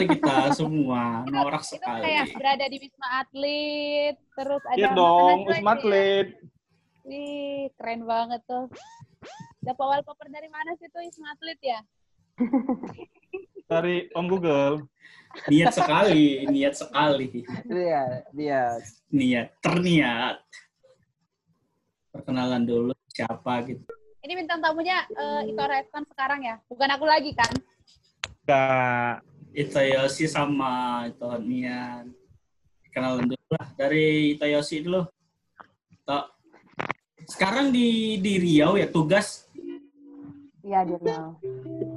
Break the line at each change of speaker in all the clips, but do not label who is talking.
sekali kita semua, norak sekali.
kayak berada di Wisma Atlet, terus ada
Iya dong, Wisma
ya.
Atlet.
Wih, keren banget tuh. Dapat wallpaper dari mana sih tuh Wisma Atlet ya?
Dari Om Google.
Niat sekali, niat sekali.
Iya, dia.
Niat, terniat. Perkenalan dulu siapa gitu.
Ini bintang tamunya eh, Ito Reston sekarang ya? Bukan aku lagi kan?
Enggak.
Itayoshi sama itu Nian. Kenalan dulu lah dari Itayoshi dulu. Tok. Sekarang di di Riau ya tugas.
Iya di Riau.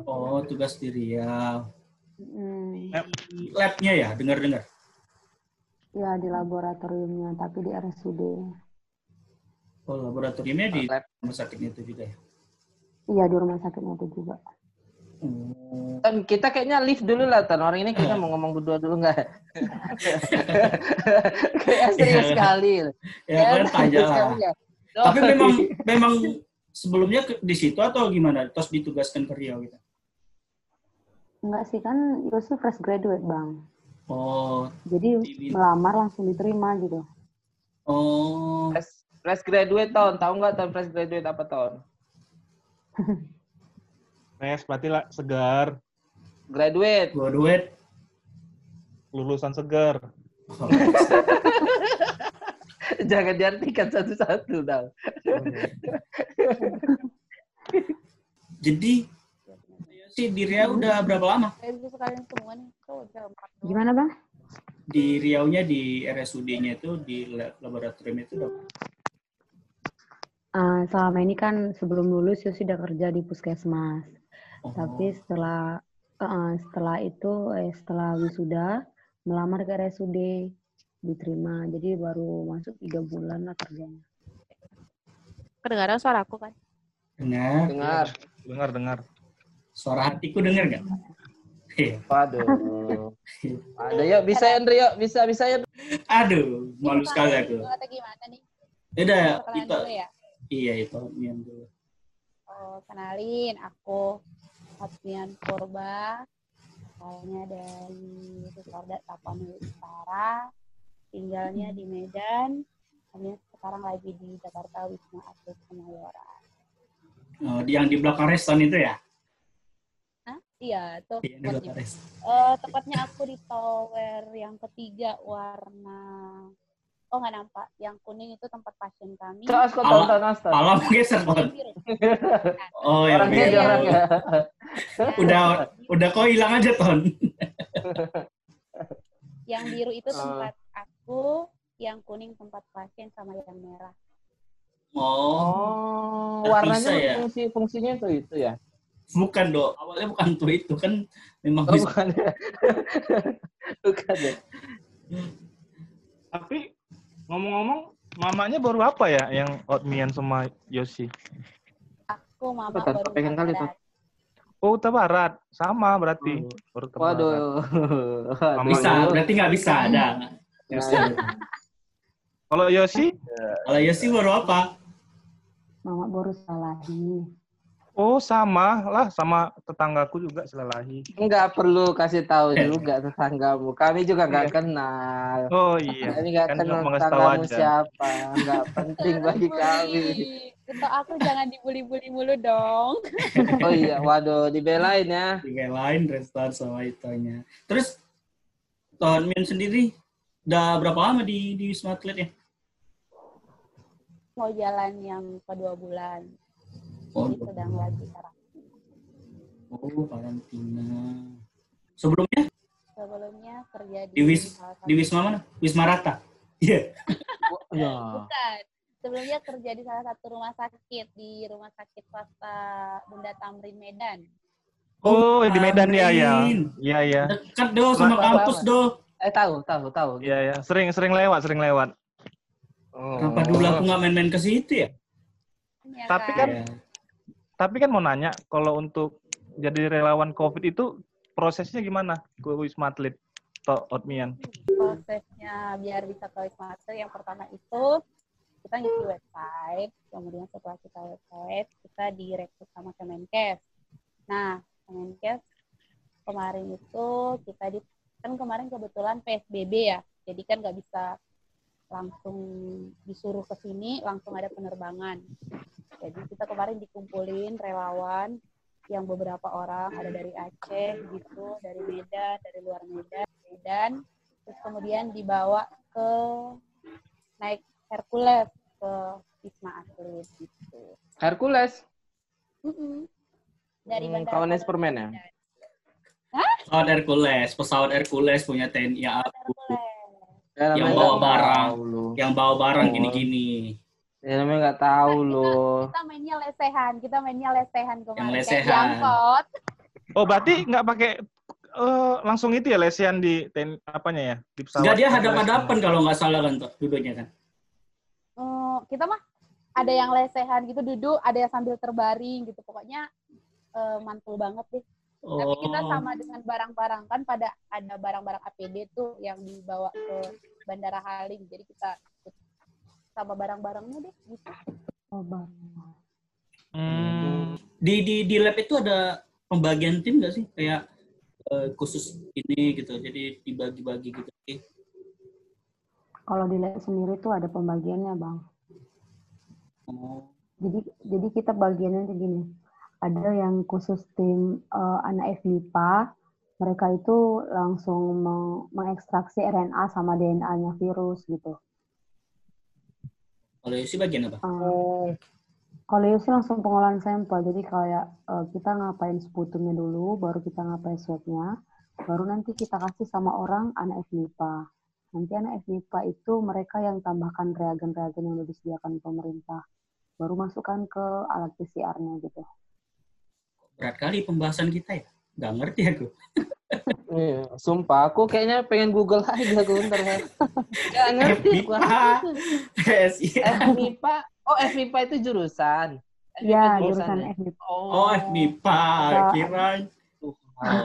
Oh, tugas di Riau.
Hmm,
Di Labnya ya, dengar-dengar.
Iya di laboratoriumnya, tapi di RSUD.
Oh, laboratoriumnya di
Lab.
rumah sakit itu juga ya.
Iya di rumah sakitnya itu juga.
Oh.
Ton, kita kayaknya lift dulu lah, Ton. Orang ini kayaknya mau ngomong berdua dulu nggak? Kayak serius
Iya.
sekali.
Ya kan
serius
lah.
sekali ya.
Tapi memang
iya.
memang sebelumnya di situ atau gimana? Terus ditugaskan ke Riau gitu.
Enggak sih kan Yosi fresh graduate bang.
Oh,
Jadi
Di-
melamar langsung diterima gitu.
oh.
fresh, fresh graduate Ton. Tahu nggak Ton fresh graduate apa Ton?
Nes, berarti lah segar.
Graduate.
Gua duet.
Lulusan segar.
Oh,
Jangan diartikan satu-satu dong.
Jadi si di Riau udah berapa lama?
Gimana bang?
Di Riau-nya di RSUD-nya itu di lab- laboratorium itu udah
Ah, selama ini kan sebelum lulus Yosi udah kerja di puskesmas.
Oh,
Tapi setelah eh, setelah itu eh, setelah wisuda melamar ke RSUD diterima. Jadi baru masuk tiga bulan lah kerjanya.
Kedengaran suaraku kan?
dengar.
Dengar.
Dengar, dengar.
Suara hatiku dengar gak? Iya.
Waduh. Ada yuk, bisa ya, Andre yuk, bisa bisa ya.
Aduh, malu sekali aku.
Atau gimana nih? Perkenalan
itu.
ya.
Iya, itu Mian dulu.
Oh, kenalin, aku Hotmian Purba. Asalnya dari Sukorda Tapanuli Utara. Tinggalnya di Medan. Kami sekarang lagi di Jakarta Wisma Atlet Kemayoran.
Oh, di- yang di belakang restoran itu ya?
Hah? Iya, tuh
Iya,
tempatnya.
restoran.
Eh, tepatnya aku di tower yang ketiga warna Oh nggak nampak. Yang kuning itu tempat pasien kami.
Asta.
Malam geser. Oh, ya.
Orangnya dia orangnya.
Udah, udah kau hilang aja, Ton.
Yang biru itu
Ah.
tempat aku, yang kuning tempat pasien sama yang merah.
Oh,
Oh, warnanya
bisa ya?
fungsi fungsinya itu itu ya.
bukan, Dok. Awalnya bukan tuh itu. Kan memang
Oh,
bisa.
bukan ya. bukan ya.
Tapi ngomong-ngomong, mamanya baru apa ya yang Otmian sama Yosi?
Aku mama
Betul,
baru
pengen kali,
pacaran.
Oh, Utara Barat. Sama berarti.
Hmm.
Barat.
Waduh.
Mamanya.
Bisa, berarti nggak bisa. Ada. Nggak bisa.
Kalau Yosi?
Kalau Yosi baru apa?
Mama baru salahi.
Oh, sama lah. Sama tetanggaku juga selalahi.
Enggak perlu kasih tahu juga tetanggamu. Kami juga nggak
Iya.
kenal.
Oh iya.
Kami nggak
Kan
kenal tetanggamu
aja.
siapa. Nggak penting bagi kami.
Untuk aku jangan dibully-bully mulu dong.
Oh iya, waduh, dibelain ya.
Tiga lain restoran sama itunya. Terus Ton Min sendiri udah berapa lama di di Wisma Atlet ya?
Mau jalan yang kedua bulan.
Oh,
sedang lagi karantina.
oh karantina. Sebelumnya
Sebelumnya kerja di,
Di Wis- di Wisma mana? Wisma Rata. Iya.
Ya.
Bukan. Sebelumnya kerja di salah satu rumah sakit di rumah sakit swasta Bunda Tamrin Medan.
Oh, di Medan ya ya. Iya iya.
Dekat do sama kampus do.
Eh tahu, tahu, tahu.
Iya iya. Sering sering lewat, sering lewat.
Oh.
Kenapa dulu aku nggak main-main ke situ ya?
Ya
Tapi kan
Iya.
Tapi kan mau nanya, kalau untuk jadi relawan COVID itu prosesnya gimana ke Wisma Atlet atau Otmian?
prosesnya biar bisa ke Wisma Atlet yang pertama itu kita ngisi website, kemudian setelah kita website kita direkrut sama Kemenkes. Nah, Kemenkes kemarin itu kita di kan kemarin kebetulan PSBB ya, jadi kan nggak bisa langsung disuruh ke sini, langsung ada penerbangan. Jadi kita kemarin dikumpulin relawan yang beberapa orang ada dari Aceh gitu, dari Medan, dari luar Medan, Medan, terus kemudian dibawa ke naik Hercules ke Wisma Atlet gitu.
Hercules.
Mm-mm. Dari
Hmm, kawannya
Pondok
Superman ya?
Medan.
Pesawat Hercules, pesawat Hercules punya TNI AAU
Hercules.
Ya,
Yang
nggak
bawa barang.
tahu lu.
yang bawa barang gini-gini.
Ya namanya nggak tahu
Kita-
lu.
Kita mainnya lesehan, kita mainnya lesehan kemarin.
Yang lesehan.
Oh, berarti nggak pakai eh, langsung itu ya lesian di ten, apanya ya di pesawat?
Enggak dia hadap-hadapan kalau nggak salah kan tuh duduknya kan.
Eh, kita mah ada yang lesehan gitu duduk, ada yang sambil terbaring gitu. Pokoknya eh, mantul banget deh. Tapi kita
Oh.
sama dengan barang-barang kan pada ada barang-barang APD tuh yang dibawa ke Bandara Halim. Jadi kita sama barang-barangnya deh gitu.
Oh, Bang.
Hmm.
Di di di lab itu ada pembagian tim nggak sih? Kayak eh, khusus ini gitu. Jadi dibagi-bagi gitu. Oke.
Kalau di lab sendiri tuh ada pembagiannya, Bang.
Oh.
Jadi jadi kita bagiannya gini. Ada yang khusus tim eh, anak FMIPA, mereka itu langsung meng- mengekstraksi RNA sama DNA-nya virus gitu.
Kalau Yosi bagian apa?
Eh, kalau itu sih langsung pengolahan sampel, jadi kayak eh, kita ngapain sputumnya dulu, baru kita ngapain swabnya, baru nanti kita kasih sama orang anak FMIPA. Nanti anak FMIPA itu mereka yang tambahkan reagen-reagen yang disediakan pemerintah. Baru masukkan ke alat PCR-nya gitu.
Berat kali pembahasan kita ya. Nggak ngerti aku.
Iya, sumpah aku kayaknya pengen Google aja aku bentar ya. Gak ngerti aku. FMIPA. Oh, FMIPA itu jurusan.
Ya, jurusan
jurusannya.
FMIPA.
Oh, FMIPA. Kira.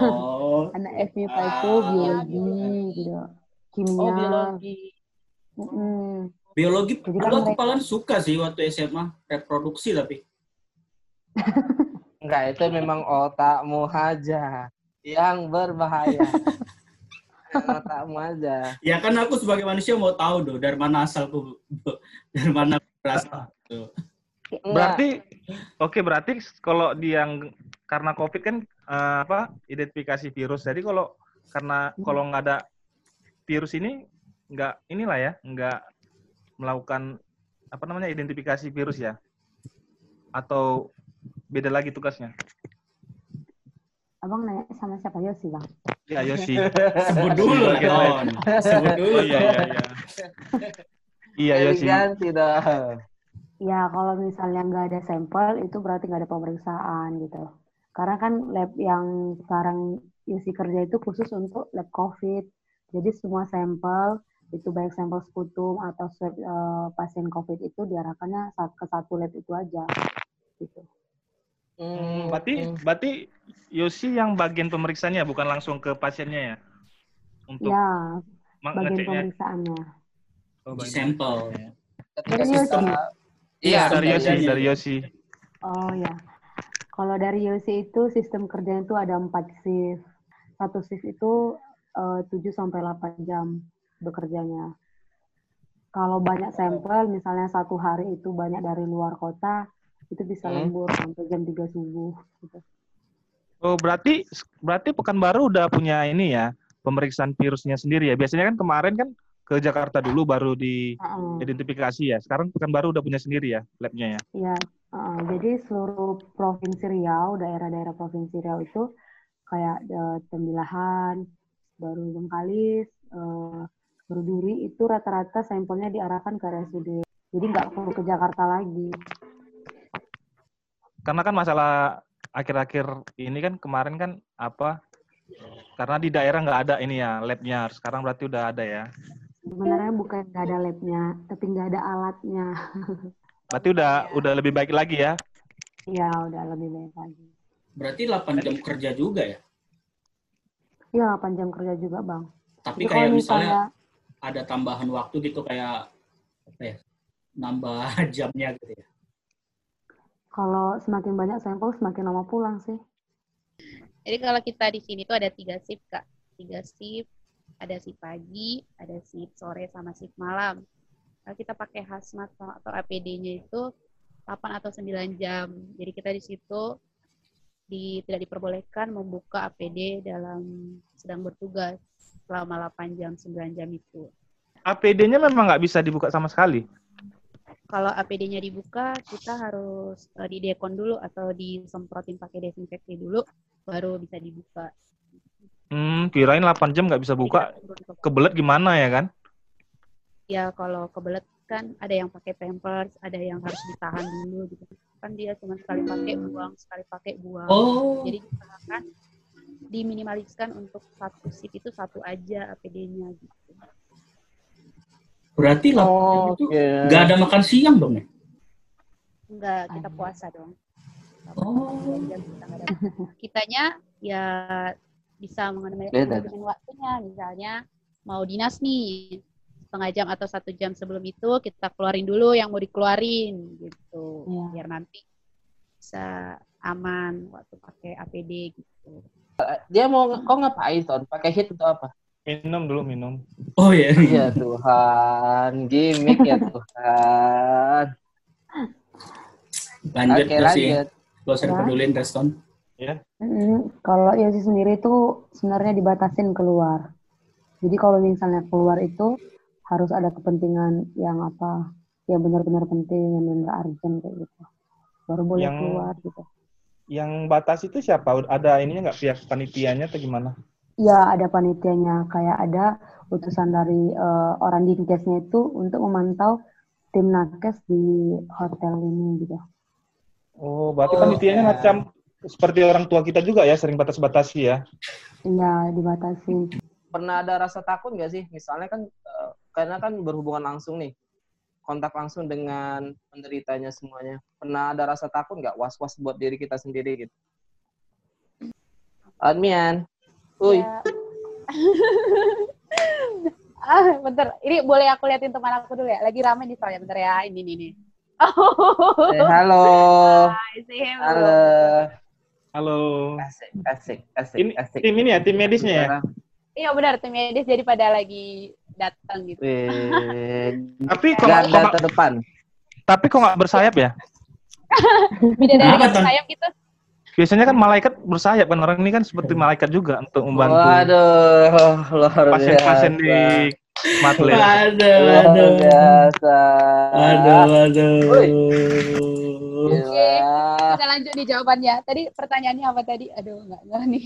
Oh.
Anak FMIPA itu
Ah.
biologi gitu. Kimia.
Oh, biologi.
Biologi aku paling suka sih waktu SMA reproduksi tapi
Enggak, itu memang otakmu aja yang berbahaya. Otakmu aja.
ya kan aku sebagai manusia mau tahu dong dari mana asalku dari mana berasal gitu.
Berarti oke berarti kalau di yang karena COVID kan eh, apa identifikasi virus. Jadi kalau karena kalau nggak ada virus ini nggak inilah ya nggak melakukan apa namanya identifikasi virus ya atau beda lagi tugasnya.
Abang nanya sama siapa Yosi, Bang?
Ya Yosi.
sebut dulu lah
Bagian
Don. sebut dulu
Oh iya iya iya. Iya Yosi.
Ganti dong.
Ya, kalau misalnya nggak ada sampel, itu berarti nggak ada pemeriksaan gitu. Karena kan lab yang sekarang isi kerja itu khusus untuk lab COVID. Jadi semua sampel, itu baik sampel sputum atau swab eh, pasien COVID itu diarahkannya saat ke satu lab itu aja. Gitu.
Hmm, berarti berarti Yosi yang bagian pemeriksaannya bukan langsung ke pasiennya ya? Untuk
Ya, bagian pemeriksaannya.
Oh, bagian.
sampel
Ketika
Dari
sistem
Yosi.
Iya,
dari Yosi, dari Yosi.
Oh ya, kalau dari Yosi itu sistem kerjanya itu ada empat shift. Satu shift itu eh, 7 sampai 8 jam bekerjanya. Kalau banyak sampel, misalnya satu hari itu banyak dari luar kota, itu bisa
Hmm.
lembur sampai jam 3 subuh. Gitu.
Oh, berarti berarti Pekanbaru udah punya ini ya, pemeriksaan virusnya sendiri ya. Biasanya kan kemarin kan ke Jakarta dulu baru diidentifikasi ya. Sekarang Pekanbaru udah punya sendiri ya labnya ya.
Ya, heeh. jadi seluruh provinsi Riau, daerah-daerah provinsi Riau itu kayak eh, Tembilahan, baru Bengkalis, eh, Berduri itu rata-rata sampelnya diarahkan ke RSUD. Jadi nggak perlu ke Jakarta lagi.
Karena kan masalah akhir-akhir ini kan kemarin kan apa? Karena di daerah nggak ada ini ya labnya. Sekarang berarti udah ada ya.
Sebenarnya bukan nggak ada labnya, tapi nggak ada alatnya.
Berarti udah udah lebih baik lagi ya.
Ya udah lebih baik lagi.
berarti 8 jam kerja juga ya
Ya 8 jam kerja juga bang.
tapi
Jadi
kayak
kalau
misalnya ada tambahan waktu gitu kayak apa ya nambah jamnya gitu ya
kalau semakin banyak sampel semakin lama pulang sih.
Jadi kalau kita di sini tuh ada tiga shift kak, tiga shift. ada shift pagi, ada shift sore sama shift malam. Kalau kita pakai hazmat atau APD-nya itu 8 atau 9 jam. Jadi kita di situ di, tidak diperbolehkan membuka APD dalam sedang bertugas selama 8 jam, 9 jam itu.
APD-nya memang nggak bisa dibuka sama sekali.
Kalau APD-nya dibuka, kita harus uh, di dekon dulu atau disemprotin pakai desinfeksi dulu, baru bisa dibuka.
Hmm, kirain 8 jam nggak bisa buka. Kebelet gimana ya kan?
Ya kalau kebelet kan ada yang pakai pampers, ada yang harus ditahan dulu gitu. Kan dia cuma sekali pakai buang, sekali pakai buang.
Oh,
Jadi usahakan diminimaliskan untuk satu sip itu satu aja APD-nya gitu.
Berarti lah itu
Oke.
nggak ada makan siang dong ya?
Enggak, kita puasa dong.
Oh.
Ada. Kitanya ya bisa mengenai waktunya. Misalnya mau dinas nih setengah jam atau satu jam sebelum itu kita keluarin dulu yang mau dikeluarin gitu
Iya.
biar nanti bisa aman waktu pakai APD gitu.
Dia mau kok ngapain, Ton? Pakai hit atau apa?
Minum dulu, minum.
Oh ya.
Ya Tuhan, gimmick ya Tuhan.
Lanjut
Oke,
terus sih.
lanjut.
Gak usah
Ya.
dipedulin Reston.
Mm, kalau Yosi sendiri itu sebenarnya dibatasin keluar. Jadi kalau misalnya keluar itu harus ada kepentingan yang apa, yang benar-benar penting, yang benar urgent kayak gitu. Baru boleh
Yang-
keluar gitu.
Yang batas itu siapa? Ada ininya nggak pihak panitianya atau gimana?
Ya ada panitianya, kayak ada utusan dari eh, orang dinkesnya itu untuk memantau tim nakes di hotel ini gitu.
Oh, berarti
Oh,
panitianya
ya.
macam seperti orang tua kita juga ya, sering batas-batasi ya.
Iya dibatasin.
Pernah ada rasa takut nggak sih? Misalnya kan, eh, karena kan berhubungan langsung nih, kontak langsung dengan penderitanya semuanya. Pernah ada rasa takut nggak? Was-was buat diri kita sendiri gitu. Admian, Uy,
Ya. ah, bentar. Ini boleh aku liatin teman aku dulu ya? Lagi rame nih soalnya. Bentar ya. Ini, ini, ini. Oh,
eh, halo.
Hai, say hello.
Halo.
Halo.
Asik, asik, asik,
Ini
asik.
tim ini ya, tim medisnya ya.
Iya benar, tim medis jadi pada lagi datang gitu.
Tapi kok kok-
terdepan.
tapi kok nggak bersayap ya?
Beda dari
Apa,
kasih
Ton?
sayap gitu.
Biasanya kan malaikat bersayap kan orang ini kan seperti malaikat juga untuk membantu
Waduh, luar
pasien-pasien di
biasa.
Matlet.
Waduh,
Luar
waduh.
biasa.
Waduh, waduh.
Gila.
Kita lanjut di jawabannya. Tadi pertanyaannya apa tadi? Aduh, nggak nggak nih.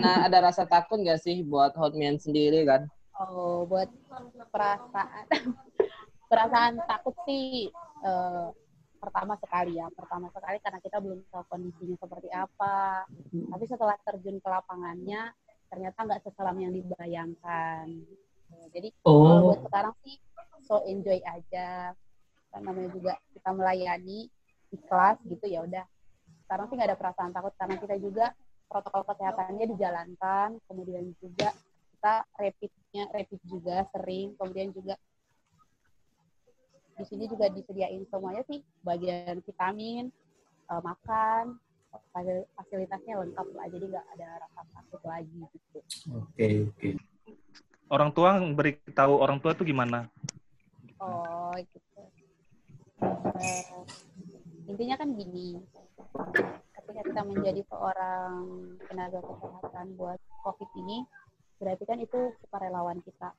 Nah, ada rasa takut nggak sih buat Hotman sendiri kan?
Oh, buat perasaan perasaan takut sih eh, pertama sekali ya. Pertama sekali karena kita belum tahu kondisinya seperti apa. Tapi setelah terjun ke lapangannya, ternyata nggak seselam yang dibayangkan. Jadi kalau
Oh,
buat sekarang sih so enjoy aja. Kan namanya juga kita melayani ikhlas gitu ya udah. Sekarang sih nggak ada perasaan takut karena kita juga protokol kesehatannya dijalankan, kemudian juga kita rapidnya rapid juga sering, kemudian juga di sini juga disediain semuanya sih bagian vitamin, eh, makan, fasil- fasilitasnya lengkap lah, jadi nggak ada rasa takut lagi gitu.
oke, oke.
Orang tua beritahu orang tua itu gimana?
Oh gitu. Eh, intinya kan gini, ketika kita menjadi seorang tenaga kesehatan buat COVID ini, berarti kan itu sukarelawan kita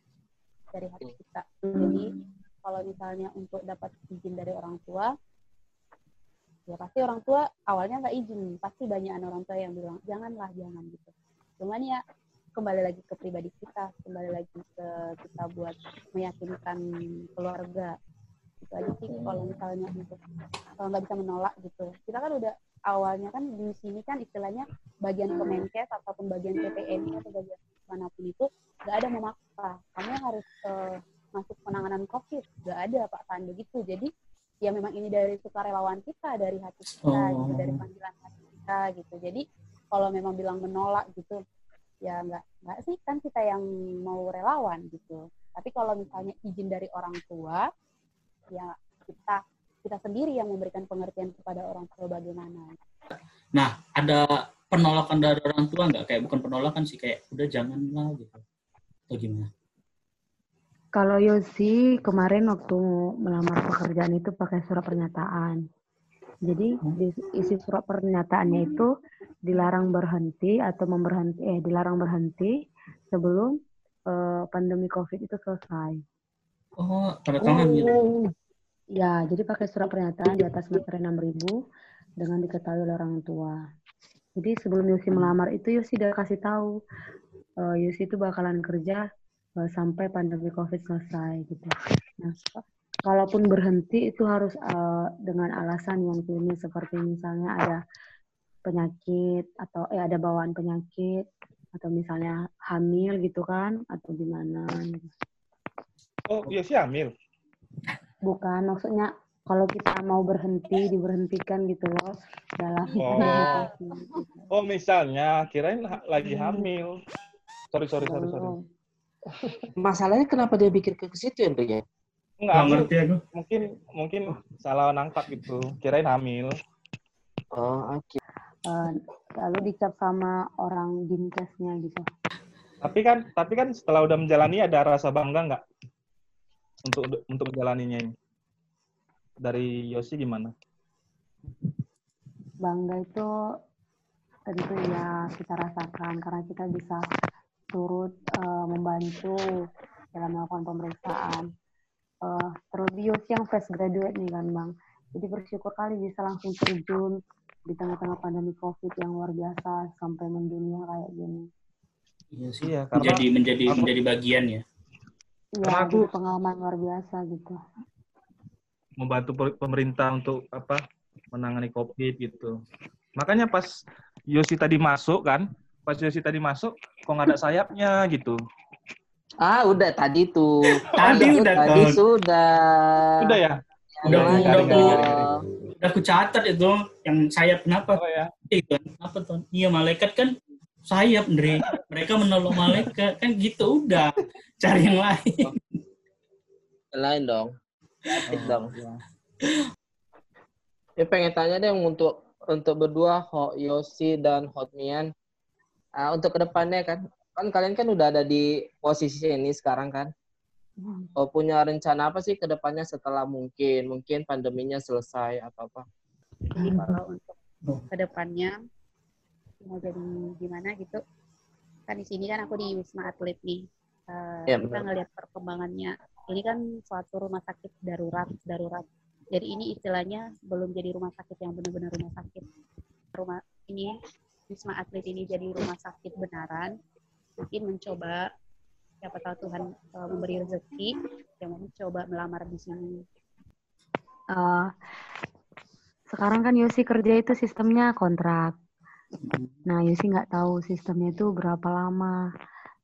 dari hati kita. Jadi kalau misalnya untuk dapat izin dari orang tua, ya pasti orang tua awalnya nggak izin, pasti banyak orang tua yang bilang janganlah jangan gitu. Cuman ya kembali lagi ke pribadi kita, kembali lagi ke kita buat meyakinkan keluarga. Itu aja sih kalau misalnya untuk kalau nggak bisa menolak gitu. Kita kan udah awalnya kan di sini kan istilahnya bagian Kemenkes ataupun bagian PPNI atau bagian mana pun itu nggak ada memaksa. Kamu yang harus eh, masuk penanganan COVID nggak ada Pak Pandu gitu jadi ya memang ini dari sukarelawan kita dari hati kita
Oh.
gitu dari panggilan hati kita gitu jadi kalau memang bilang menolak gitu ya nggak nggak sih kan kita yang mau relawan gitu tapi kalau misalnya izin dari orang tua ya kita kita sendiri yang memberikan pengertian kepada orang tua bagaimana
Nah, ada penolakan dari orang tua nggak? Kayak bukan penolakan sih, kayak udah janganlah gitu. Atau gimana?
Kalau Yosi kemarin waktu melamar pekerjaan itu pakai surat pernyataan. Jadi di isi surat pernyataannya itu dilarang berhenti atau memberhenti eh dilarang berhenti sebelum eh, pandemi Covid itu selesai.
Oh, tanda tangan gitu.
Ya, jadi pakai surat pernyataan di atas materai 6000 dengan diketahui oleh orang tua. Jadi sebelum Yosi melamar itu Yosi udah kasih tahu eh, Yosi itu bakalan kerja sampai pandemi Covid selesai gitu. Nah, kalaupun berhenti itu harus eh, dengan alasan yang klinis seperti misalnya ada penyakit atau eh ada bawaan penyakit atau misalnya hamil gitu kan atau gimana gitu.
Oh, iya sih hamil.
Bukan, maksudnya kalau kita mau berhenti, diberhentikan gitu loh dalam
Oh. Oh, misalnya kirain lagi hamil. Sorry, sorry, sorry, sorry.
Masalahnya kenapa dia pikir ke situ ya, ya?
Enggak,
Nggak ngerti aku.
mungkin mungkin salah nangkap gitu. Kirain hamil.
Oh, oke.
Eh, lalu dicap sama orang dinkesnya gitu.
Tapi kan tapi kan setelah udah menjalani ada rasa bangga nggak untuk untuk menjalaninya ini? Dari Yosi gimana?
Bangga itu tentu ya kita rasakan karena kita bisa turut eh, membantu dalam melakukan pemeriksaan. Eh, terlebih Yosi yang fresh graduate nih kan Bang. Jadi bersyukur kali bisa langsung terjun di tengah-tengah pandemi COVID yang luar biasa sampai mendunia kayak gini.
Iya sih.
Iya, karena
Menjadi menjadi
aku-
menjadi bagian ya.
Iya,
aku-
pengalaman luar biasa gitu.
membantu pemerintah untuk apa menangani COVID gitu. Makanya pas Yosi tadi masuk kan, pas Yosi tadi masuk, kok nggak ada sayapnya gitu.
Ah, udah tadi tuh.
Tadi udah,
Tadi
Ton.
sudah.
Udah ya?
Udah,
Jangan
udah,
dong.
udah. Udah aku catat itu yang sayap kenapa?
Oh ya.
Eh, Ton, apa Ton? Iya malaikat kan sayap, Andre. Mereka menolong malaikat kan gitu udah. Cari yang lain.
Yang lain dong. Aktif dong. Ya pengen tanya deh untuk untuk berdua Ho Yosi dan Hotmian. Ah, untuk ke depannya kan, kan kalian kan udah ada di posisi ini sekarang kan. Oh, punya rencana apa sih ke depannya setelah mungkin mungkin pandeminya selesai atau apa?
Jadi kalau untuk ke depannya mau jadi gimana gitu, kan di sini kan aku di Wisma Atlet nih. Eh,
Ya,
kita
benar.
ngelihat perkembangannya. Ini kan suatu rumah sakit darurat, darurat. Jadi ini istilahnya belum jadi rumah sakit yang benar-benar rumah sakit. Rumah ini Wisma Atlet ini jadi rumah sakit benaran. Mungkin mencoba siapa tahu Tuhan eh, memberi rezeki yang mau mencoba melamar di sini.
Eh, sekarang kan Yosi kerja itu sistemnya kontrak. Nah, Yosi nggak tahu sistemnya itu berapa lama.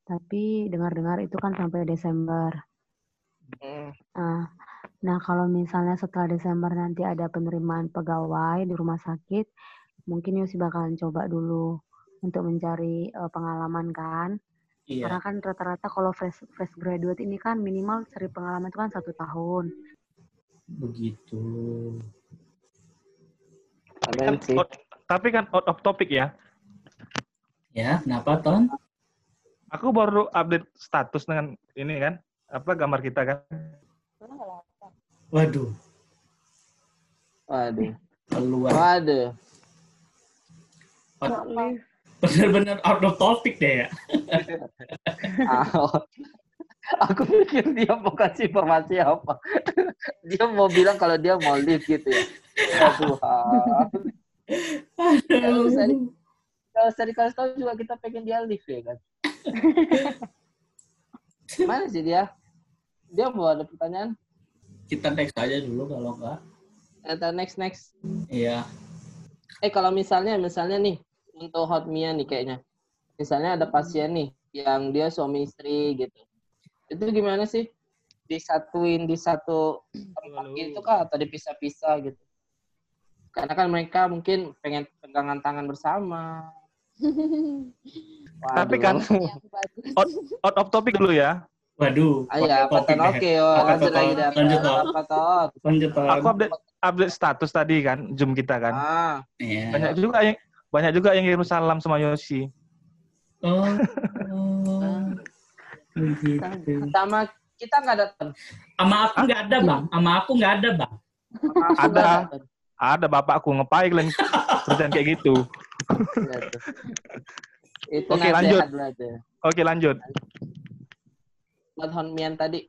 Tapi dengar-dengar itu kan sampai Desember. Nah, nah, kalau misalnya setelah Desember nanti ada penerimaan pegawai di rumah sakit, mungkin Yosi bakalan coba dulu untuk mencari eh, pengalaman kan.
Iya.
Karena kan rata-rata kalau fresh, fresh graduate ini kan minimal cari pengalaman itu kan satu tahun.
Begitu.
Sih.
Out- tapi kan out of topic ya.
Ya, kenapa Ton?
Aku baru update status dengan ini kan, apa gambar kita kan.
Waduh,
Waduh.
keluar.
Waduh.
Bener-bener out of topic deh ya.
Aku pikir dia mau kasih informasi apa. dia mau bilang kalau dia mau live gitu ya. Ya Tuhan. Kalau usah, di- kalau usah dikasih tahu juga kita pengen dia live ya kan. Mana sih dia? Dia mau ada pertanyaan?
Kita next aja dulu kalau enggak.
Atau next next.
Iya.
Eh kalau misalnya misalnya nih untuk hot Mia nih kayaknya. Misalnya ada pasien nih yang dia suami istri gitu. Itu gimana sih? Disatuin di satu tempat gitu kah atau dipisah-pisah gitu? Karena kan mereka mungkin pengen pegangan tangan bersama.
Tapi kan out, out of topic dulu ya.
Waduh.
Ah, iya, apa Ton?
deh.
Oke, oh,
Apa,
lanjut lagi apa-
Lanjut.
Apa Ton?
Lanjut.
Aku update update status tadi kan, Zoom kita kan.
Ah,
Iya.
Banyak juga yang banyak juga yang kirim salam sama Yosi.
Oh. oh.
Sama kita nggak datang.
Sama aku nggak ada bang. Sama aku nggak ada bang.
Ada. Ada bapakku ngapain kalian kerjaan kayak gitu.
Iya. Itu
Oke, lanjut. Oke lanjut.
Buat Honmian tadi.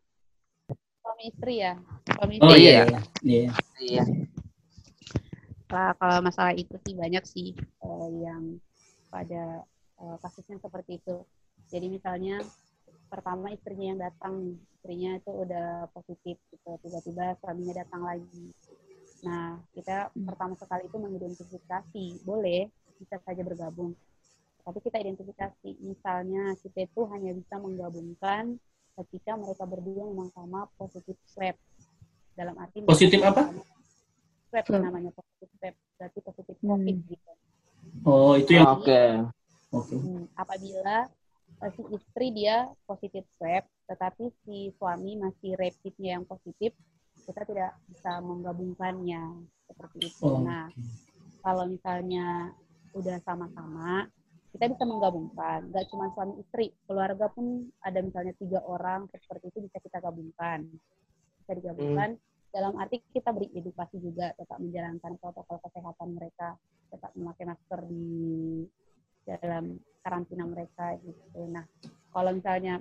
Suami istri ya. Suami
Oh
istri.
iya.
Iya.
Iya.
Iya.
Nah, kalau masalah itu sih banyak sih eh, yang pada eh, kasusnya seperti itu. Jadi misalnya pertama istrinya yang datang, istrinya itu udah positif gitu, tiba-tiba suaminya datang lagi. Nah, kita pertama sekali itu mengidentifikasi, boleh bisa saja bergabung. Tapi kita identifikasi, misalnya kita itu hanya bisa menggabungkan ketika mereka berdua memang sama positif swab. Dalam arti
Positif apa?
sama- Swab
Swab.
namanya positif swab, berarti positif
Hmm.
COVID gitu.
Oh itu yang.
Oke.
Oke.
Hmm, apabila eh, si istri dia positif swab, tetapi si suami masih rapidnya yang positif, kita tidak bisa menggabungkannya seperti itu.
Oh.
Nah, kalau misalnya udah sama-sama, kita bisa menggabungkan. Gak cuma suami istri, keluarga pun ada misalnya tiga orang seperti itu bisa kita gabungkan. Bisa digabungkan. Dalam arti kita beri edukasi juga, tetap menjalankan protokol kesehatan mereka, tetap memakai masker di dalam karantina mereka gitu. Nah, kalau misalnya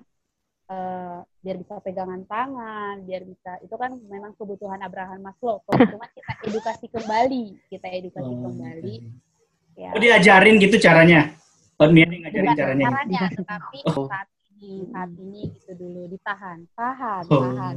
eh, biar bisa pegangan tangan, biar bisa itu kan memang kebutuhan Abraham Maslow. Cuma kita edukasi kembali, kita edukasi
Oh,
kembali. Ya.
Oh diajarin gitu caranya. Oh dia ngajarin
Bukan
caranya.
caranya, tetapi
Oh.
saat ini, saat ini gitu dulu ditahan, tahan,
Oh.
tahan.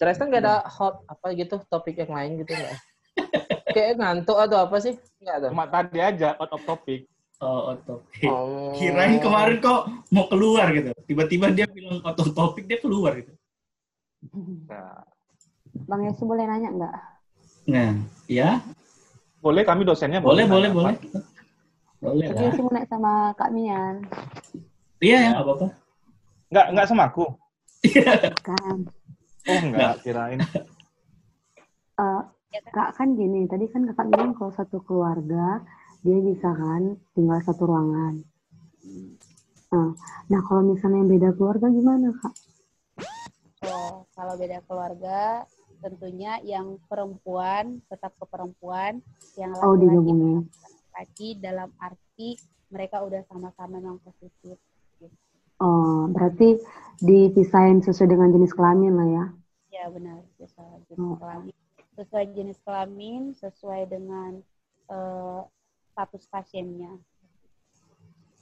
Serasa nggak ada hot apa gitu topik yang lain gitu nggak? Kayak ngantuk atau apa sih? Nggak ada.
Cuma tadi aja out of topic.
Oh, otot.
Oh.
Kirain kemarin kok mau keluar gitu. Tiba-tiba dia bilang otot topik dia keluar gitu.
Nah,
Bang Yosi boleh nanya nggak?
Nah, ya
boleh kami dosennya
boleh boleh boleh. Boleh.
Yosi mau naik sama Kak Mian.
Iya ya nggak apa-apa.
Nggak nggak sama aku.
Kan,
Oh enggak, kirain.
Eh, Kak kan gini, tadi kan kakak bilang kalau satu keluarga dia bisa kan tinggal satu ruangan. Nah, nah kalau misalnya yang beda keluarga gimana kak?
Oh, kalau beda keluarga, tentunya yang perempuan tetap ke perempuan, yang
Oh
laki-laki
digabungin.
laki dalam arti mereka udah sama-sama memang positif.
Oh berarti dipisahin sesuai dengan jenis kelamin lah ya?
Ya benar, sesuai jenis
Oh.
kelamin. Sesuai jenis kelamin, sesuai dengan eh, status pasiennya.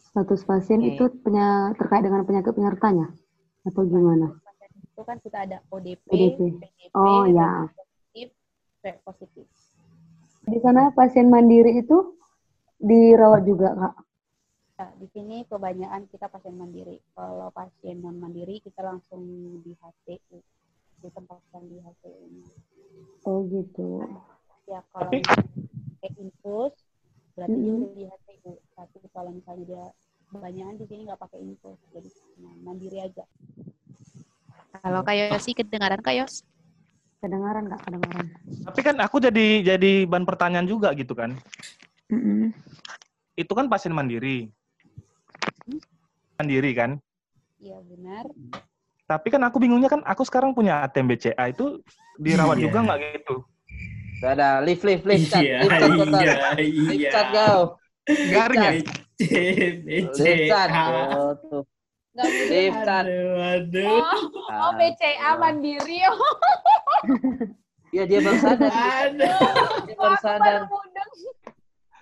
Status pasien
Hmm.
itu punya terkait dengan penyakit penyertanya atau gimana?
Pasien itu kan kita ada ODP,
ODP.
PDP,
Oh, ya.
positif, positif.
Di sana pasien mandiri itu dirawat juga kak?
Nah, di sini kebanyakan kita pasien mandiri. Kalau pasien non mandiri kita langsung di HCU, ditempatkan di HCU.
Oh gitu.
Ya kalau
Tapi-
pakai infus berarti
Mhm.
udah di HCU. Tapi kalau misalnya dia kebanyakan di sini nggak pakai infus, jadi nah, mandiri aja. Kalau kayak Yosi kedengaran Kak Yos?
Kedengaran kak, kedengaran.
Tapi kan aku jadi jadi bahan pertanyaan juga gitu kan.
Mm-mm.
Itu kan pasien mandiri. Mandiri kan.
Iya benar.
Tapi kan aku bingungnya kan aku sekarang punya ATM BCA itu dirawat
Iya.
juga nggak gitu?
Gak ada lift lift lift cat
Iya,
lift cat kota.
iya,
Lift
iya.
cat kau.
Garing ya?
Lift cat. Oh, tuh. Lift cat.
Aduh, aduh.
Oh, oh BCA mandiri. Oh,
Iya dia baru sadar.
Aduh.
Dia baru sadar.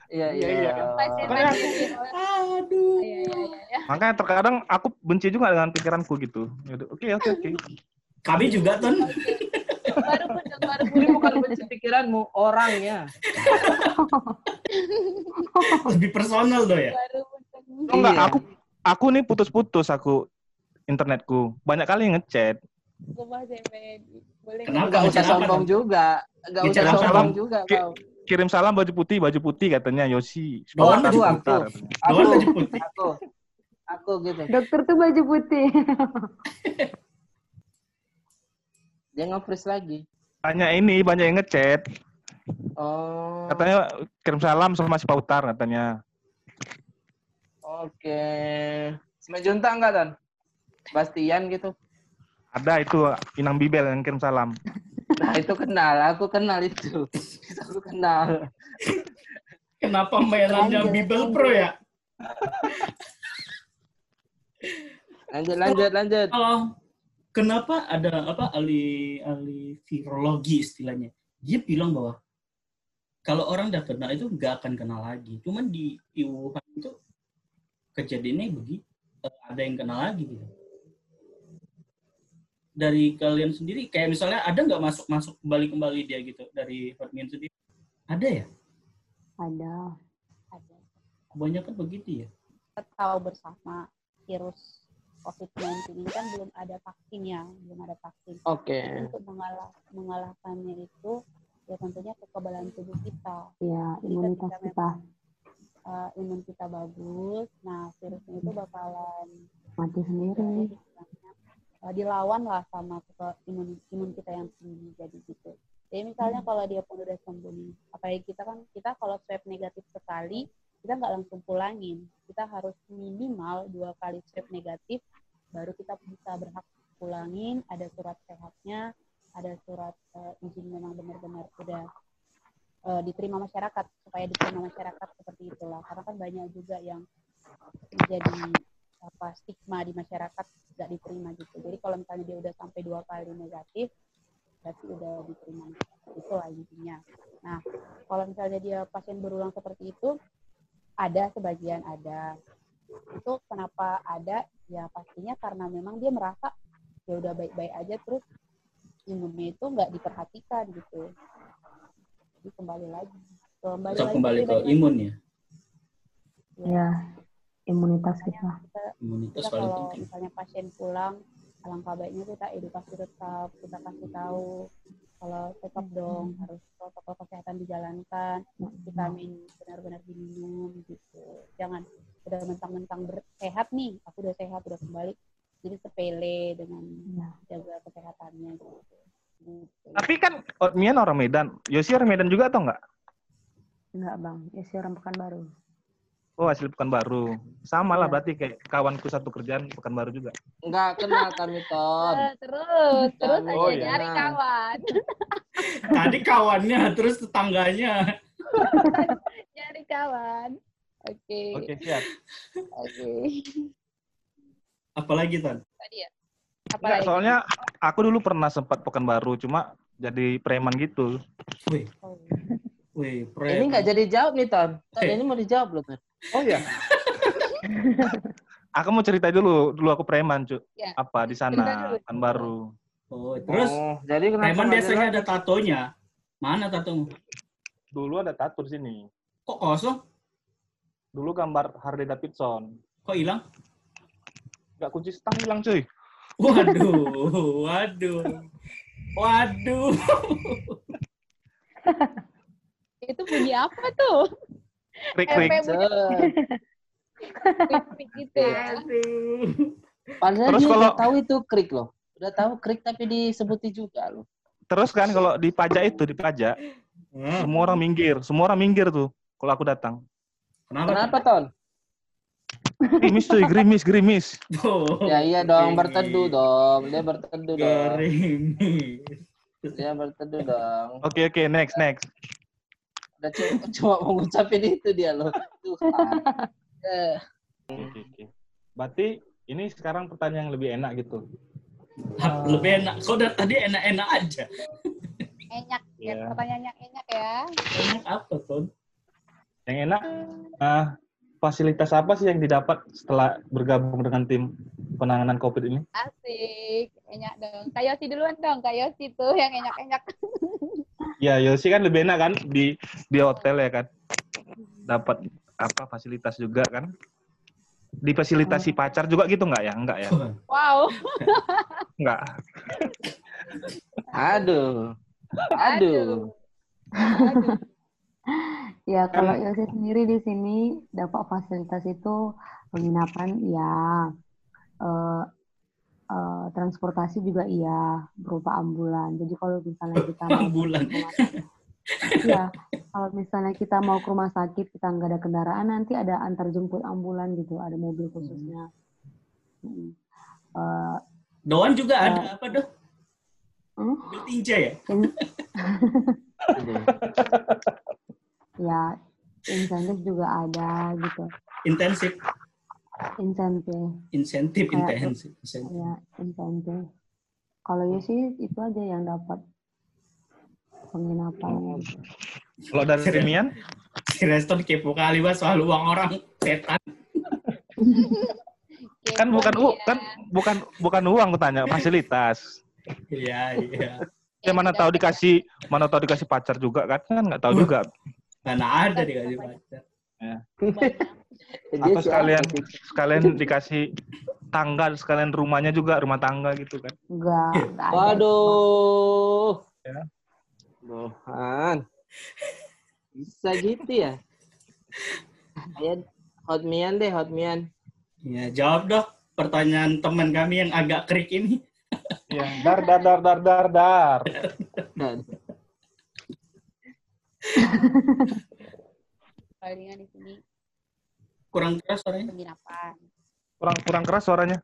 Mudeng.
Iya
Iya,
iya.
iya.
Pasien
Makanya-
mandiri.
Aduh.
Iya, iya, iya, iya.
Makanya terkadang aku benci juga dengan pikiranku gitu. Yaudah, Oke oke oke.
Kami juga, Ton.
Baru mudeng, baru
Ini bukan benci pikiranmu, orangnya.
Lebih personal tuh ya.
Oh, enggak,
Iya.
aku aku nih putus-putus aku internetku. Banyak kali ngechat.
MPNI. Boleh
Kenapa?
Enggak usah sombong juga. Enggak usah sombong juga kau.
Kirim salam baju putih, baju putih katanya Yosi.
Oh,
aku, aku. Aku,
baju putih.
aku, aku gitu.
Dokter tuh baju putih.
Dia nge-freeze lagi.
Banyak ini, banyak yang ngechat.
Oh,
Katanya kirim salam sama si Pautar katanya.
oke. Semajunta enggak, Ton? Bastian gitu.
Ada itu Inang Bibel yang kirim salam.
Nah, itu kenal. Aku kenal itu. Aku kenal.
Kenapa mainannya Bible
lanjut.
Pro ya?
Lanjut, lanjut, lanjut.
Kalau kenapa ada apa ahli ahli virologi istilahnya? Dia bilang bahwa kalau orang udah kena itu nggak akan kena lagi. Cuman di, Wuhan itu kejadiannya begitu. Ada yang kena lagi gitu. Dari kalian sendiri, kayak misalnya ada nggak masuk masuk kembali kembali dia gitu dari Hotmin sendiri? Ada ya?
Ada.
Ada.
Kebanyakan begitu ya.
Kita tahu bersama virus COVID-19 ini kan belum ada vaksinnya, belum ada vaksin.
Oke.
Untuk mengalah, mengalahkannya itu ya tentunya kekebalan tubuh kita.
Ya, imunitas
ketika
kita
uh, imun kita bagus, nah virusnya itu bakalan
mati sendiri.
Uh, dilawan lah sama ke imun imun kita yang tinggi jadi gitu. Jadi misalnya kalau dia pun udah sembuh nih, apalagi kita kan kita kalau swab negatif sekali kita nggak langsung pulangin, kita harus minimal dua kali swab negatif baru kita bisa berhak pulangin, ada surat sehatnya, ada surat uh, izin memang benar-benar udah uh, diterima masyarakat supaya diterima masyarakat seperti itulah. Karena kan banyak juga yang menjadi apa stigma di masyarakat nggak diterima gitu. Jadi kalau misalnya dia udah sampai dua kali negatif berarti udah diterima. Itu lah intinya. Nah kalau misalnya dia pasien berulang seperti itu ada sebagian ada. Itu kenapa ada? Ya pastinya karena memang dia merasa ya udah baik-baik aja terus imunnya itu nggak diperhatikan gitu. Jadi kembali lagi. Kembali lagi
kembali
dia
ke
balik
imun ya.
Ya, imunitas kita.
kita
Imunitas
kita
paling
kalau
penting.
misalnya pasien pulang alangkah baiknya kita edukasi tetap kita kasih tahu kalau tetap dong harus protokol kesehatan dijalankan vitamin benar-benar diminum gitu jangan udah mentang-mentang ber- sehat nih aku udah sehat udah kembali jadi sepele dengan
Ya.
jaga kesehatannya gitu, gitu.
Tapi kan Otmian orang Medan. Yosi orang Medan juga atau enggak?
Enggak, Bang. Ya si orang Pekanbaru.
Oh, asli Pekanbaru. Sama lah
Iya.
berarti kayak kawanku satu kerjaan Pekanbaru juga.
Enggak kenal kami, Ton.
Eh, terus terus aja
Oh, iya.
nyari kawan
Tadi kawannya, terus tetangganya.
nyari kawan oke
Oke, siap.
oke
Apalagi Tan?
tadi ya apa
Enggak, soalnya aku dulu pernah sempat Pekanbaru, cuma jadi preman gitu.
Wih,
Oh.
Wih,
Ini enggak jadi jawab nih, Ton. Ton,
Eh.
ini mau dijawab loh, Ton.
Oh iya. aku mau cerita dulu, dulu aku preman, cu.
Ya.
Apa di sana,
dulu.
Pekanbaru.
Oh, terus
Oh, jadi
preman
nggak
biasanya ada tatonya. Mana tatomu?
Dulu ada tato di sini.
Kok kosong?
Dulu gambar Harley Davidson.
Kok hilang?
Enggak kunci stang hilang, cuy.
Waduh, waduh. Waduh.
itu bunyi apa tuh
Krik,
efek
krik.
gitu ya
Waduh.
Padahal
Terus
dia
kalau-
udah tahu itu krik loh. Udah tahu krik tapi disebutin juga loh.
Terus kan kalau di pajak itu, di pajak,
Hmm.
semua orang minggir. Semua orang minggir tuh kalau aku datang.
Kenapa?
Kenapa, Ton?
Gerimis cuy, gerimis, gerimis.
Oh,
Ya iya dong, berteduh dong. Dia berteduh dong.
Gerimis.
Dia berteduh dong.
Oke, oke, next, next.
Udah cuma, cuma mau ngucapin itu dia loh. Tuhan. Eh,
Oke, oke. Berarti ini sekarang pertanyaan yang lebih enak gitu.
Hap, Lebih enak. Kok dari tadi enak-enak aja?
enyak ya pertanyaan yang enyak ya
Enak apa, Ton?
Yang enak, ah, fasilitas apa sih yang didapat setelah bergabung dengan tim penanganan COVID ini?
asik enyak dong Kak Yosi duluan dong Kak Yosi tuh yang enyak-enyak
Ya, Yosi kan lebih enak kan di di hotel ya kan. Dapat apa fasilitas juga kan? Difasilitasi pacar juga gitu nggak ya? Enggak ya?
wow
Enggak.
Aduh. Aduh.
Aduh.
Ya, kalau Yosi sendiri di sini dapat fasilitas itu penginapan, iya. Eh, eh, transportasi juga iya, berupa ambulan. Jadi kalau misalnya kita mau
Ambulan.
Iya, kalau misalnya kita mau ke rumah sakit, kita nggak ada kendaraan, nanti ada antar jemput ambulan gitu, ada mobil khususnya. Mm. Eh,
Doan juga
Ya.
ada apa doh?
hmm?
Mobil tinja ya?
in- ya insentif juga ada gitu
Intensif,
insentif
insentif, intensif. insentif.
ya insentif kalau ya sih itu aja yang dapat penginapan
Kalau dari Mian?
Si Reston kepo kali mas soal uang orang setan.
Kan bukan u, kan bukan bukan uang aku tanya, fasilitas.
Iya, iya.
Ya mana tahu dikasih mana tahu dikasih pacar juga kan? Kan nggak tahu juga.
Mana ada dikasih pacar.
Dia
Atau sekalian sekalian dikasih tangga sekalian rumahnya juga rumah tangga gitu kan.
enggak
Waduh.
Ya.
Tuhan. Bisa gitu ya? Ayo, hotmian deh, hotmian.
Ya, jawab dong pertanyaan teman kami yang agak krik ini.
Ya, dar dar dar dar dar dar.
Dan
Palingan di sini
Kurang keras suaranya.
penginapan.
Kurang kurang keras suaranya.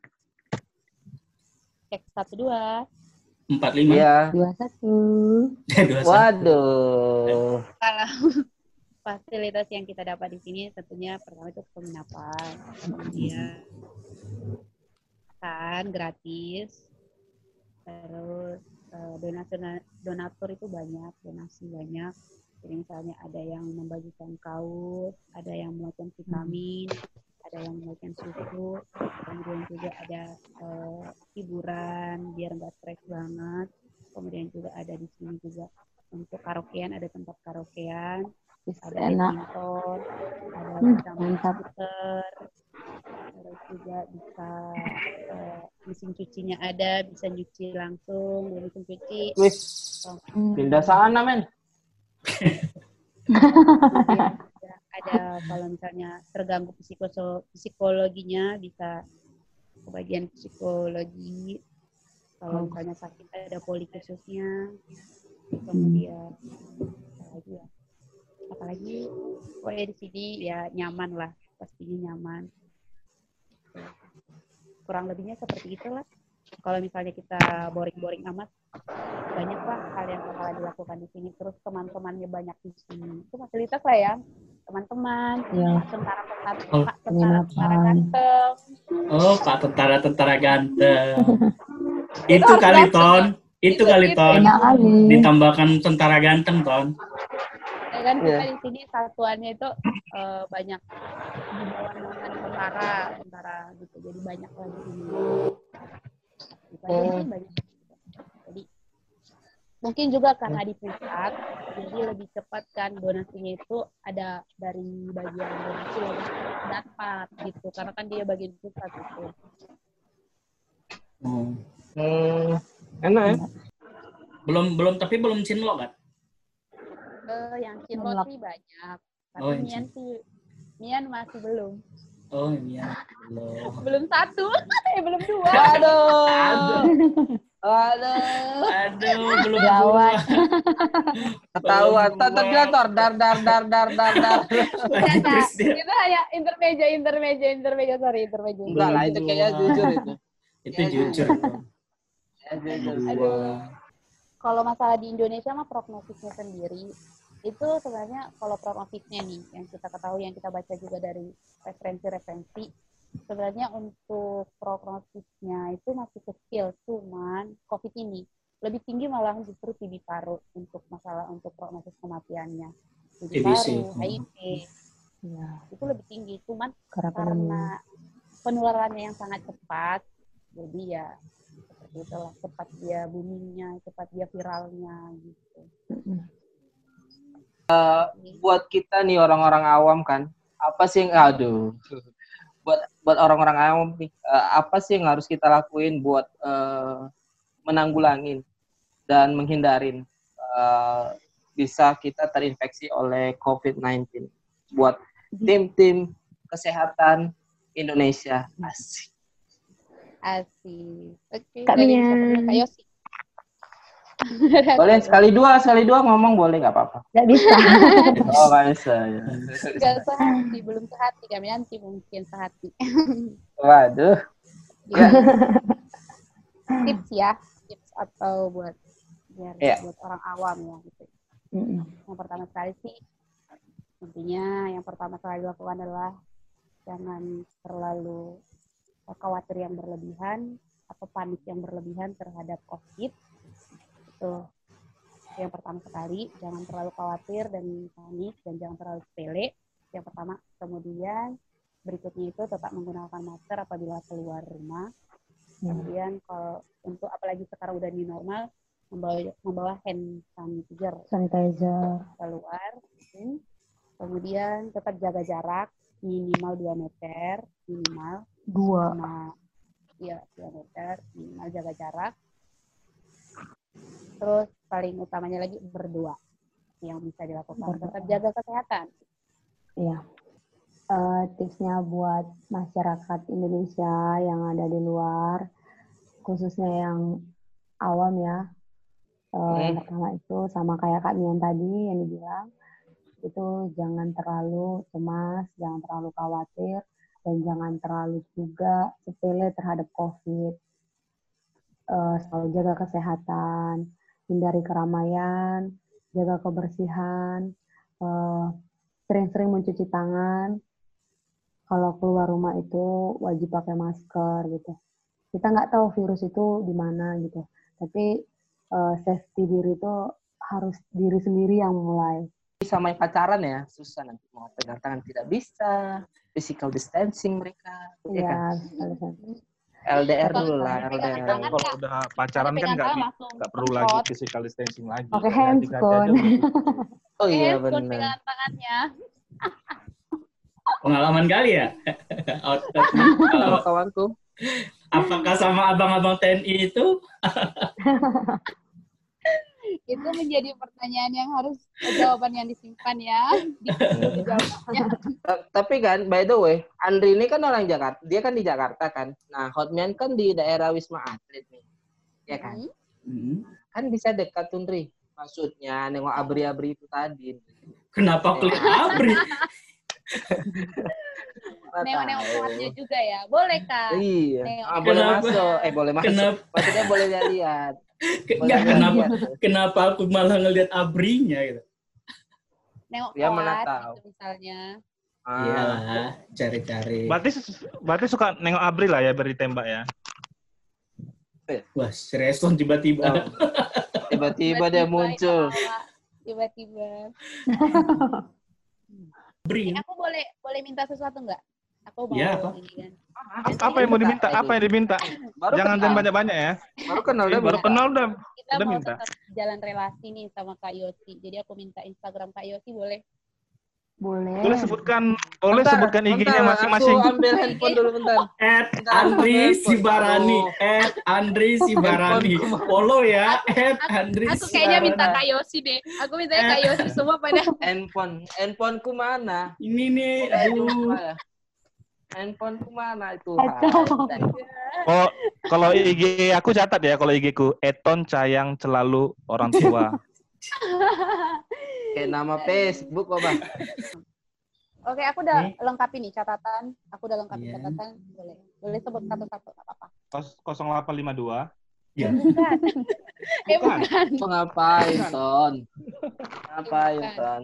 Cek satu dua.
Empat lima.
Iya.
dua satu.
Waduh.
Kalau fasilitas yang kita dapat di sini tentunya pertama itu penginapan, kemudian makan gratis, terus eh, donatur donatur itu banyak, donasi banyak. Jadi misalnya ada yang membagikan kaos, ada yang melakukan vitamin, ada yang melakukan susu, kemudian juga ada eh, hiburan biar nggak stres banget. Kemudian juga ada di sini juga untuk karaokean, ada tempat karaokean, ada
enak
badminton, ada
Hmm, mantap.
terus juga bisa eh, mesin cucinya ada, bisa nyuci langsung, mesin cuci.
Hmm.
pindah sana, men.
Ada kalau misalnya terganggu psikoso- psikologinya bisa ke bagian psikologi. Kalau
Oh.
misalnya sakit ada poli khususnya. Kemudian apa lagi ya? Apalagi pokoknya di sini ya nyaman lah, pastinya nyaman. Kurang lebihnya seperti itulah. Kalau misalnya kita boring-boring amat, banyak lah hal yang bakalan dilakukan di sini. Terus teman-temannya banyak di sini. Itu fasilitas lah ya, teman-teman,
ya
tentara-tentara,
Oh.
Pak tentara-tentara
Penginapan.
ganteng.
Oh, Pak tentara-tentara ganteng. Itu kali ton. Itu kali ton. Ditambahkan tentara ganteng ton.
Ya kan kita
Iya.
di sini satuannya itu eh, banyak di bawah tentara, tentara gitu. Jadi banyak lah di aja
Oh.
sih banyak. Jadi mungkin juga karena di pusat, jadi lebih cepat kan donasinya itu ada dari bagian donasi lebih dapat gitu. Karena kan dia bagian pusat gitu.
Oh.
Hmm, enak ya?
Belum belum tapi belum cinlok kan?
Eh, yang. Cinlok sih banyak. Tapi
Oh,
Mian sih, Mian masih belum.
Oh iya. Belum.
Belum satu, eh belum dua.
Aduh, belum
Gawat.
Ketahuan.
Belum
Tetap
dua.
bilang tor dar dar dar dar dar dar.
Dia.
itu hanya intermeja, intermeja, intermeja, sorry, intermeja.
Enggak lah, itu kayaknya jujur itu.
Itu
Ya,
jujur.
Ya.
Dua.
Kalau masalah di Indonesia mah prognosisnya sendiri, itu sebenarnya kalau prognosisnya nih, yang kita ketahui, yang kita baca juga dari referensi-referensi, sebenarnya untuk prognosisnya itu masih kecil, cuman COVID ini lebih tinggi malah justru TB paru untuk masalah untuk prognosis kematiannya. TB paru. HIV,
ya
itu lebih tinggi. Cuman
karena
karena penularannya yang sangat cepat, jadi ya seperti itulah cepat dia boomingnya, cepat dia viralnya gitu.
Mm-mm.
Buat kita nih orang-orang awam kan, apa sih yang aduh. Buat buat orang-orang awam nih, eh, apa sih yang harus kita lakuin buat eh, menanggulangin dan menghindarin eh, bisa kita terinfeksi oleh COVID-19 buat tim-tim kesehatan Indonesia. Asik.
Asik. Oke,
Kak
dulu? Kak Yosi.
Boleh sekali dua, sekali dua ngomong boleh nggak apa-apa.
nggak bisa
Oh nggak bisa ya.
Sehati, belum sehati. Kami nanti mungkin sehati.
Waduh. Ya.
tips ya, tips atau buat biar
Iya.
buat orang awam ya gitu.
Mm-mm.
Yang pertama sekali sih intinya yang pertama sekali dilakukan adalah jangan terlalu khawatir yang berlebihan atau panik yang berlebihan terhadap COVID. Itu yang pertama sekali, jangan terlalu khawatir dan panik dan jangan terlalu sepele. Yang pertama, kemudian berikutnya itu tetap menggunakan masker apabila keluar rumah.
Ya.
Kemudian kalau untuk apalagi sekarang udah new normal, membawa membawa hand sanitizer
Sanitizer.
keluar. Hmm. Kemudian tetap jaga jarak minimal 2 meter, minimal
Dua.
sama ya 2 meter, minimal jaga jarak. Terus paling utamanya lagi berdoa yang bisa dilakukan.
Berdoa.
Tetap jaga kesehatan.
Iya. Eh, tipsnya buat masyarakat Indonesia yang ada di luar, khususnya yang awam ya. Eh, Yang
Hmm.
pertama itu sama kayak Kak Mian tadi yang dibilang, itu jangan terlalu cemas, jangan terlalu khawatir, dan jangan terlalu juga sepele terhadap COVID. Eh, selalu jaga kesehatan, hindari keramaian, jaga kebersihan, eh, sering-sering mencuci tangan. Kalau keluar rumah itu wajib pakai masker gitu. Kita nggak tahu virus itu di mana gitu. Tapi eh, safety diri itu harus diri sendiri yang mulai.
Sama yang pacaran ya, susah nanti mau pegang tangan tidak bisa. Physical distancing mereka. Ya kan? LDR dulu lah, LDR.
kalau udah pacaran kan nggak nggak perlu lagi physical distancing lagi. Ya, hati-hati
handphone.
Oh iya benar.
pegangan tangannya.
Pengalaman kali ya? Outlet.
Sama kawanku.
Apakah sama abang-abang TNI itu?
Itu menjadi pertanyaan yang harus jawaban yang disimpan ya.
Tapi kan, by the way, Andri ini kan orang Jakarta. Dia kan di Jakarta kan. Nah, Hotman kan di daerah Wisma Atlet nih. Ya kan?
Hmm.
Hmm.
Kan bisa dekat tuh, Ndri. Maksudnya, nengok abri-abri itu tadi.
Kenapa klik abri?
Tahu.
kuatnya juga ya. Boleh kak.
Iya.
Nengok.
Ah, boleh
Kenapa?
masuk. Eh, boleh masuk.
Kenapa?
Maksudnya boleh lihat.
Nggak, kenapa?
lihat.
Kenapa aku malah ngelihat abrinya gitu?
Nengok
Ya, mana tahu.
gitu misalnya.
Ah,
Iyalah, cari-cari.
Berarti berarti suka nengok Abri lah ya beri tembak ya.
Wah, si respon tiba-tiba.
Oh. Tiba-tiba dia muncul.
Tiba-tiba.
Abri.
Eh, aku boleh boleh minta sesuatu nggak? Aku mau
Iya, apa?
ini kan.
Apa, apa yang mau diminta? Apa yang diminta?
Baru
Jangan
kenal.
jangan banyak-banyak ya.
Baru kenal
Eh,
dia
baru
minta.
kenal udah
Kita
Udah
mau
minta.
tetap jalan relasi nih sama Kak Yosi. Jadi aku minta Instagram Kak Yosi boleh?
Boleh.
boleh sebutkan boleh
Bentar,
sebutkan IG-nya masing-masing.
Aku ambil handphone dulu bentar.
At Andri. Sibarani. At Andri Sibarani. Follow ya. At Andri
Aku kayaknya minta. Kak Yosi deh. Aku mintanya Kak Yosi semua pada
Handphone. Handphoneku mana?
Ini nih, aduh.
Lupa ya. Handphoneku mana itu?
Aduh.
Kalau kalau IG aku catat ya kalau IG ku Eton Cayang Celalu Orang Tua.
Kayak nama Facebook kok, Bang.
Oke, aku udah
Nih.
lengkapi nih catatan. Aku udah lengkapi
Iya.
catatan. Boleh. Boleh sebut satu-satu nggak apa-apa.
0852
Ya.
Bukan. eh
Bukan.
bukan.
Kok ngapain, Ton? Ngapain,
Bukan.
Ton?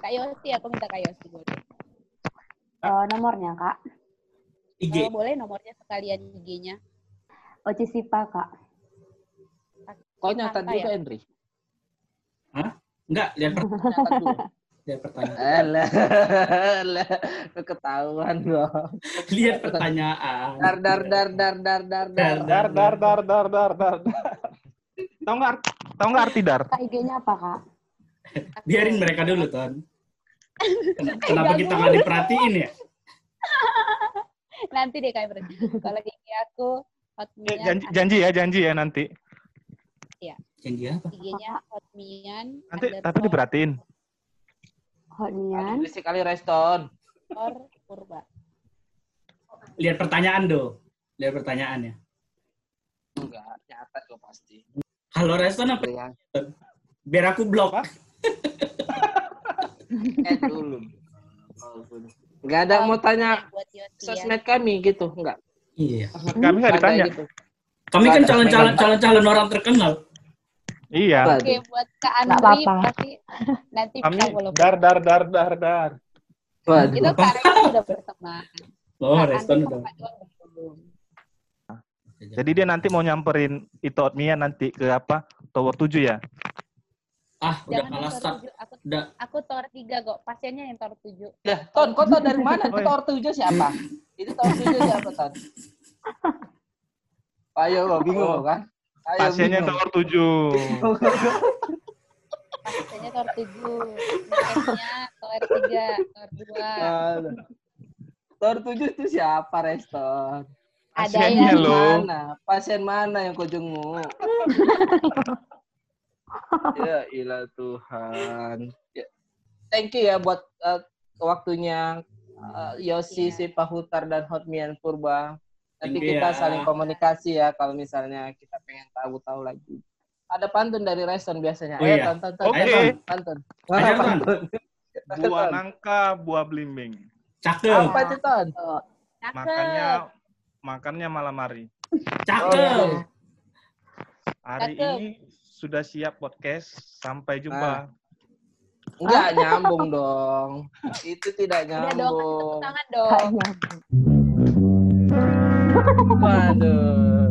Kak Yosi, aku minta Kak Yosi boleh.
Eh, nomornya, Kak.
IG.
Kalau boleh nomornya sekalian IG-nya.
Oci Sipa, Kak.
Kok nyatat
Apa
juga,
ya?
Henry?
Enggak, lihat per-
Nyatat dulu.
lihat pertanyaan.
Alah, alah, ketahuan dong.
Lihat pertanyaan.
Dar dar dar dar dar dar dar.
Dar dar dar dar dar dar. Tahu nggak tahu nggak arti dar?
Kak, IG-nya apa, Kak?
Biarin mereka dulu, Ton. Ken- Kenapa kita nggak diperhatiin ya?
Nanti deh Kak Ibra. Kalau IG aku
Eh,
Hotmian,
Janji, janji ya, janji ya nanti.
Janji apa?
IG-nya Hotmian.
Nanti tapi diperhatiin.
Hotnian.
Berisik kali Reston.
underscore Purba.
Lihat pertanyaan do. Lihat pertanyaannya.
Enggak, nyatat kok pasti.
Kalau respon apa?
Yang
Biar aku blok.
eh dulu. Enggak ada mau tanya
Yosi ya.
sosmed kami gitu, enggak?
Iya.
Kami nggak
Ada
ditanya.
gitu.
Kami kan calon-calon calon-calon orang terkenal.
Iya.
Oke, buat Kak
Nggak
Andri pasti nanti
Kami dar dar dar dar dar.
Waduh.
Itu Kak sudah berteman.
Oh, respon
Andri
udah.
Jadi dia nanti mau nyamperin itu Mia nanti ke apa? Tower 7 ya?
Ah, udah
Jangan
kalah start.
Aku,
Udah
aku tower tiga kok. Pasiennya yang tower tujuh.
Ya, Ton, kau tau dari mana? Itu
Oh, iya.
tower 7 siapa? Itu tower 7 siapa, Ton? Ayo, kok bingung
Oh.
kan? Ayo,
Pasiennya
bingung.
Tower 7.
Pasiennya tower tujuh. Pasiennya tower tiga, tower dua.
Aduh. Tower 7 itu siapa, Reston?
Ada
Pasiennya
yang.
Mana? Pasien mana yang kau jenguk? ya ilah Tuhan. Ya. Thank you ya buat uh, waktunya uh, Yosi,
Iya.
Sipahutar, dan Hotmian Purba. Nanti
Thank
kita
ya.
saling komunikasi ya kalau misalnya kita pengen tahu-tahu lagi. Ada pantun dari Reston biasanya.
Oh
Ayo,
iya.
Ton, Ton, Ton.
Oke.
Ayo, Ton, pantun. Mana
Ayo,
pantun?
Buah nangka, buah belimbing.
cakep,
Apa itu, Ton?
cakep.
Makannya makannya malam hari.
cakep.
Hari
Cakep.
ini sudah siap podcast. Sampai jumpa.
Enggak nyambung dong. Itu tidak
Udah dong,
nyambung.
tangan dong.
nyambung.
Waduh.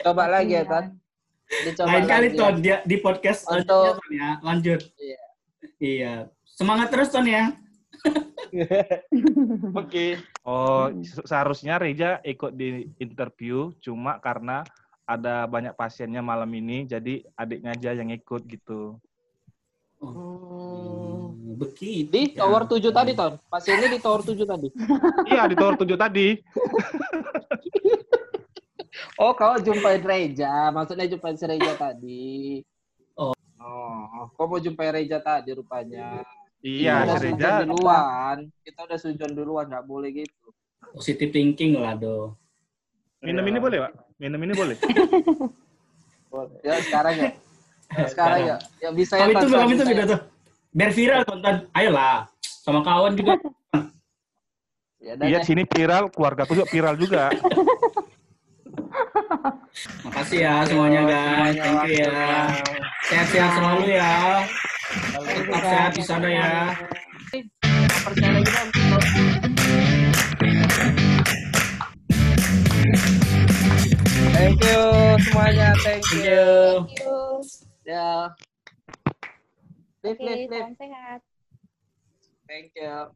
Coba lagi ya, Ton. Dicoba
Lain kali
lagi
Ton
ya.
dia di podcast
Untuk-
selanjutnya Ton ya. Lanjut.
Iya.
Iya. Semangat terus Ton ya.
Oke. Oh, se- seharusnya Reja ikut di interview, cuma karena ada banyak pasiennya malam ini, jadi adiknya aja yang ikut gitu.
Hmm.
Hmm, Begitu.
Di
ya.
tower 7 tadi, Ton. Pasiennya di tower 7 tadi.
Iya, di tower 7 tadi.
Oh, kau jumpai Reja. Maksudnya jumpai si Reja tadi.
Oh.
Oh, kau mau jumpai Reja tadi rupanya.
Iya,
Kita sujon duluan. Kita udah sujon duluan, nggak boleh gitu.
Positive thinking lah do.
Minum ini boleh, Pak? Minum ini boleh?
Boleh. Ya, sekarang ya. Ya, sekarang ya. Ya bisa ya, Ton,
kami
bisa
tunggu
ya.
tuh. Biar viral tonton. Ayolah. Sama kawan juga.
Ya, dan
Iya,
ya.
sini viral, keluargaku juga viral juga.
Makasih ya semuanya guys. Thank you ya. Sehat-sehat selalu ya. Tetap sehat di sana ya.
Percaya lagi dong. Thank you semuanya, thank you.
Thank you.
Ya. Lift, lift.
salam sehat.
Thank you.